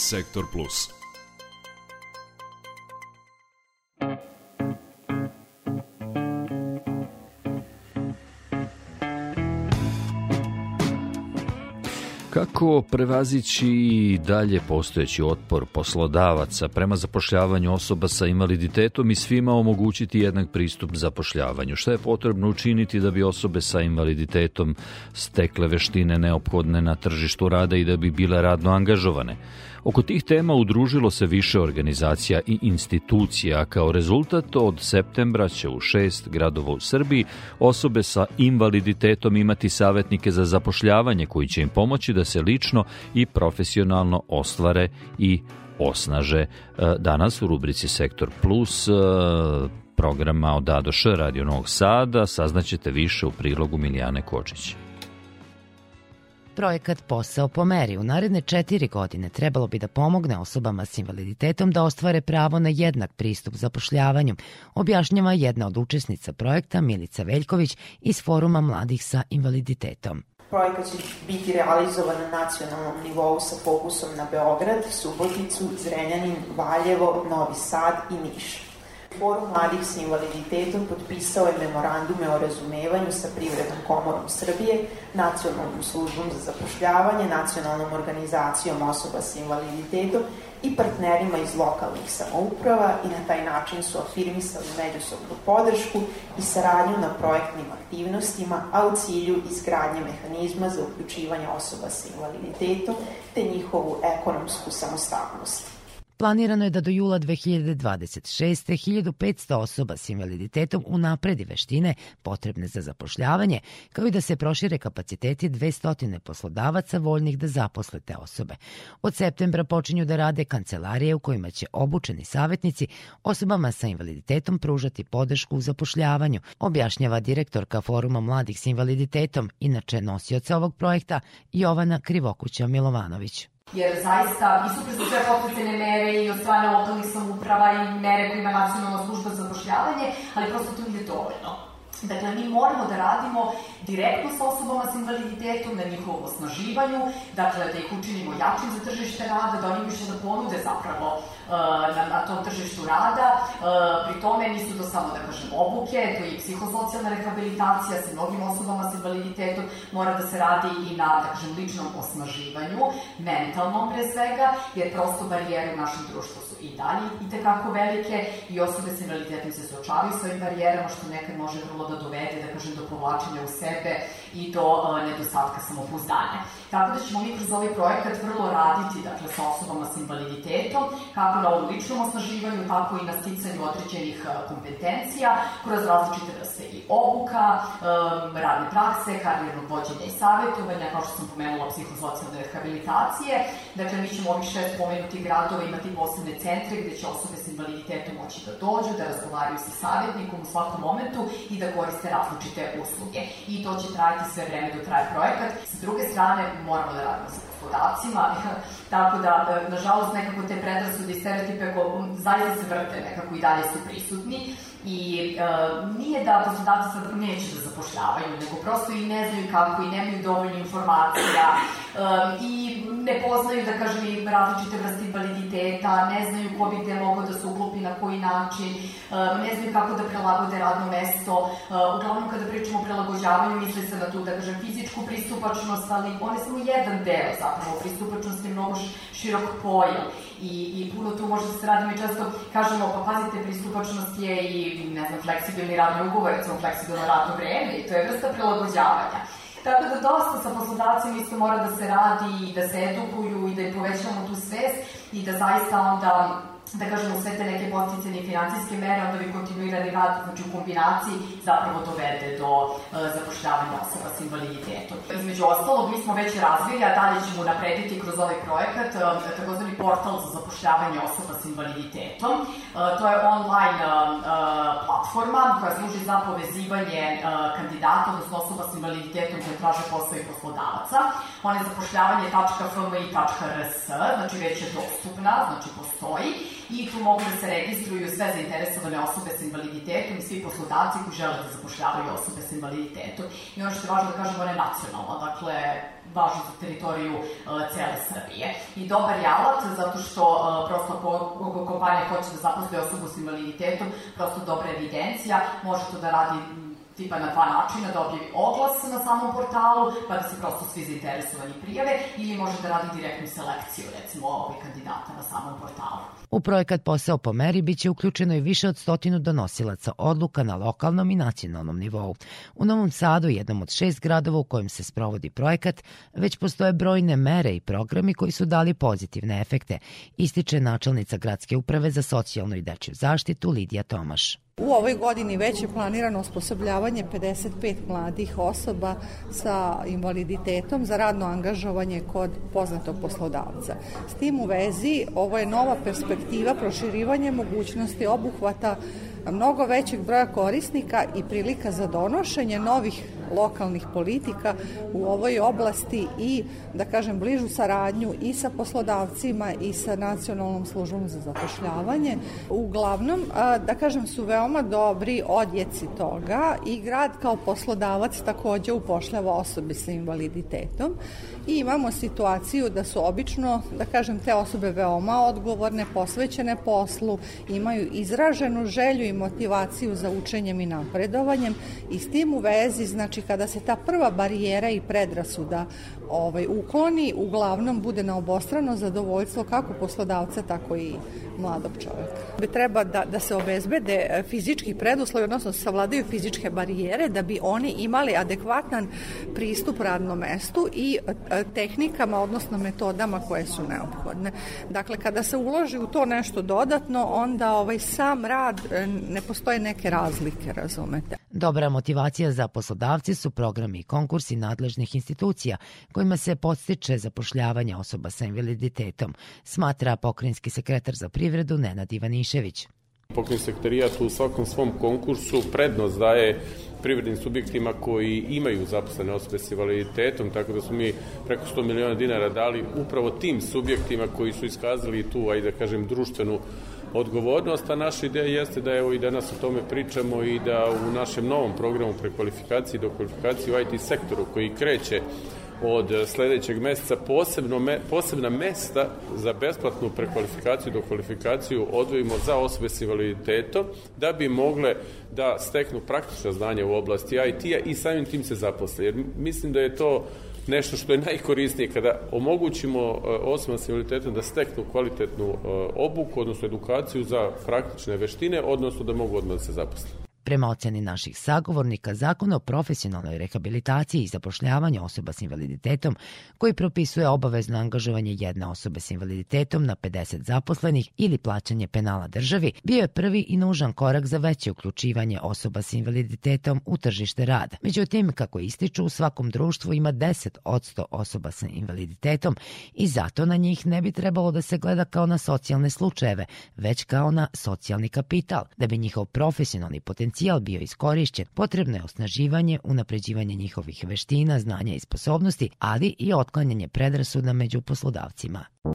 Sektor Plus. Kako prevazići dalje postojeći otpor poslodavaca prema zapošljavanju osoba sa invaliditetom i svima omogućiti jednak pristup zapošljavanju? Šta je potrebno učiniti da bi osobe sa invaliditetom stekle veštine neophodne na tržištu rada i da bi bile radno angažovane? Oko tih tema udružilo se više organizacija i institucija, kao rezultat od septembra će u šest gradova u Srbiji osobe sa invaliditetom imati savetnike za zapošljavanje koji će im pomoći da se lično i profesionalno ostvare i osnaže. E, danas u rubrici Sektor Plus e, programa od A do Š Radio Novog Sada saznaćete više u prilogu Milijane Kočića. Projekat Posao po meri u naredne četiri godine trebalo bi da pomogne osobama s invaliditetom da ostvare pravo na jednak pristup zapošljavanju, objašnjava jedna od učesnica projekta Milica Veljković iz Foruma mladih sa invaliditetom. Projekat će biti realizovan na nacionalnom nivou sa fokusom na Beograd, Suboticu, Zrenjanin, Valjevo, Novi Sad i Niš. Forum mladih sa invaliditetom potpisao je memorandume o razumevanju sa Privrednom komorom Srbije, Nacionalnom službom za zapošljavanje, Nacionalnom organizacijom osoba sa invaliditetom i partnerima iz lokalnih samouprava i na taj način su afirmisali međusobnu podršku i saradnju na projektnim aktivnostima, a u cilju izgradnje mehanizma za uključivanje osoba sa invaliditetom te njihovu ekonomsku samostalnost. Planirano je da do jula 2026. 1500 osoba s invaliditetom unapredi veštine potrebne za zapošljavanje, kao i da se prošire kapaciteti 200 poslodavaca voljnih da zaposle te osobe. Od septembra počinju da rade kancelarije u kojima će obučeni savjetnici osobama sa invaliditetom pružati podršku u zapošljavanju, objašnjava direktorka Foruma mladih s invaliditetom, inače nosioca ovog projekta, Jovana Krivokuća Milovanović jer zaista i su sve poticajne mere i od strane lokalnih samuprava i mere koje ima nacionalna služba za zapošljavanje, ali prosto to nije dovoljno. Dakle, mi moramo da radimo direktno sa osobama sa invaliditetom na njihovom osnaživanju, dakle, da ih učinimo jačim za tržište rada, da oni više da ponude zapravo uh, na, na tom tržištu rada. Uh, pri tome nisu to samo, da kažem, obuke, to je i psihosocijalna rehabilitacija sa mnogim osobama sa invaliditetom, mora da se radi i na, da kažem, ličnom osnaživanju, mentalnom pre svega, jer prosto barijere u našem društvu su i dalje i tekako velike i osobe sa invaliditetom se suočavaju sa ovim barijerama, što nekad može vrlo da dovede, da kažem, do povlačenja u sebe i do uh, nedostatka samopouzdanja. Tako da ćemo mi kroz ovaj projekat vrlo raditi, dakle, sa osobama sa invaliditetom, kako na ovom ličnom osnaživanju, tako i na sticanju određenih kompetencija, kroz različite vrste i obuka, um, radne prakse, karijernog vođenja i savjetovanja, kao što sam pomenula, psihosocijalne rehabilitacije. Dakle, mi ćemo ovih šest pomenutih gradova imati posebne centre gde će osobe sa invaliditetom moći da dođu, da razgovaraju sa savjetnikom u svakom momentu i da koriste različite usluge. I to će trajati sve vreme do traje projekat. Sa druge strane, moramo da radimo sa poslodavcima, tako da, e, nažalost, nekako te predrasude i stereotipe zaista se vrte, nekako i dalje su prisutni i e, nije da poslodavci sad neće da zapošljavaju, nego prosto i ne znaju kako i nemaju dovoljno informacija e, i ne poznaju, da kažem, i različite vrste invaliditeta, ne znaju ko bi gde mogao da se uklopi na koji način, uh, ne znaju kako da prelagode radno mesto. Uh, uglavnom, kada pričamo o prilagođavanju, misli se na tu, da kažem, fizičku pristupačnost, ali on je samo jedan deo zapravo. Pristupačnost je mnogo širok pojam i, i puno tu može da se radi. Mi često kažemo, pa pazite, pristupačnost je i, ne znam, fleksibilni radni ugovor, recimo fleksibilno radno vreme i to je vrsta prilagođavanja. Tako da dosta sa poslodavcima isto mora da se radi i da se edukuju i da im povećamo tu svest i da zaista onda da kažemo sve te neke posticene i financijske mere, onda bi kontinuirani rad, znači u kombinaciji, zapravo dovede do uh, zapošljavanja osoba s invaliditetom. Između ostalog, mi smo već razvili, a dalje ćemo naprediti kroz ovaj projekat, uh, takozvani portal za zapošljavanje osoba s invaliditetom. Uh, to je online uh, platforma koja služi za povezivanje uh, kandidata, odnosno osoba s invaliditetom koje traže posao i poslodavaca. Ona je zapošljavanje.fmi.rs, znači već je dostupna, znači postoji i tu mogu da se registruju sve zainteresovane osobe sa invaliditetom i svi poslodavci koji žele da zapošljavaju osobe sa invaliditetom. I ono što je važno da kažemo, ona je nacionalna, dakle, važno za teritoriju uh, cele Srbije. I dobar je alat zato što uh, prosto ako kompanija hoće da zaposli osobu s invaliditetom, prosto dobra evidencija, može to da radi tipa na dva načina, da objavi oglas na samom portalu, pa da se prosto svi zainteresovani prijave, ili može da radi direktnu selekciju, recimo, ovih kandidata na samom portalu. U projekat Posao po meri biće uključeno i više od stotinu donosilaca odluka na lokalnom i nacionalnom nivou. U Novom Sadu, jednom od šest gradova u kojem se sprovodi projekat, već postoje brojne mere i programi koji su dali pozitivne efekte, ističe načelnica Gradske uprave za socijalnu i dečju zaštitu Lidija Tomaš. U ovoj godini već je planirano osposobljavanje 55 mladih osoba sa invaliditetom za radno angažovanje kod poznatog poslodavca. S tim u vezi ovo je nova perspektiva proširivanje mogućnosti obuhvata mnogo većeg broja korisnika i prilika za donošenje novih lokalnih politika u ovoj oblasti i, da kažem, bližu saradnju i sa poslodavcima i sa nacionalnom službom za zapošljavanje. Uglavnom, da kažem, su veoma dobri odjeci toga i grad kao poslodavac takođe upošljava osobe sa invaliditetom i imamo situaciju da su obično, da kažem, te osobe veoma odgovorne, posvećene poslu, imaju izraženu želju i motivaciju za učenjem i napredovanjem i s tim u vezi, znači kada se ta prva barijera i predrasuda ovaj, ukloni, uglavnom bude na obostrano zadovoljstvo kako poslodavca, tako i mladog čoveka. Treba da, da se obezbede e, fizički preduslovi, odnosno savladaju fizičke barijere da bi oni imali adekvatan pristup radnom mestu i e, tehnikama, odnosno metodama koje su neophodne. Dakle, kada se uloži u to nešto dodatno, onda ovaj sam rad e, ne postoje neke razlike, razumete. Dobra motivacija za poslodavci su programi i konkursi nadležnih institucija kojima se podstiče zapošljavanje osoba sa invaliditetom, smatra pokrinjski sekretar za privredu Nenad Ivanišević. Pokrin sektorijat u svakom svom konkursu prednost daje privrednim subjektima koji imaju zaposlene osobe s invaliditetom, tako da smo mi preko 100 miliona dinara dali upravo tim subjektima koji su iskazali tu, ajde da kažem, društvenu odgovornost, a naša ideja jeste da evo i danas o tome pričamo i da u našem novom programu prekvalifikacije i dokvalifikacije u IT sektoru koji kreće od sledećeg meseca posebno me, posebna mesta za besplatnu prekvalifikaciju do kvalifikaciju odvojimo za osobe s invaliditetom da bi mogle da steknu praktična znanja u oblasti IT-a i samim tim se zaposle. Jer mislim da je to nešto što je najkorisnije kada omogućimo e, osobama s invaliditetom da steknu kvalitetnu e, obuku, odnosno edukaciju za praktične veštine, odnosno da mogu odmah da se zaposle. Prema oceni naših sagovornika, zakon o profesionalnoj rehabilitaciji i zapošljavanju osoba s invaliditetom, koji propisuje obavezno angažovanje jedne osobe s invaliditetom na 50 zaposlenih ili plaćanje penala državi, bio je prvi i nužan korak za veće uključivanje osoba s invaliditetom u tržište rada. Međutim, kako ističu, u svakom društvu ima 10 od osoba sa invaliditetom i zato na njih ne bi trebalo da se gleda kao na socijalne slučajeve, već kao na socijalni kapital, da bi njihov profesionalni potencijal potencijal bio iskorišćen, potrebno je osnaživanje, unapređivanje njihovih veština, znanja i sposobnosti, ali i otklanjanje predrasuda među poslodavcima.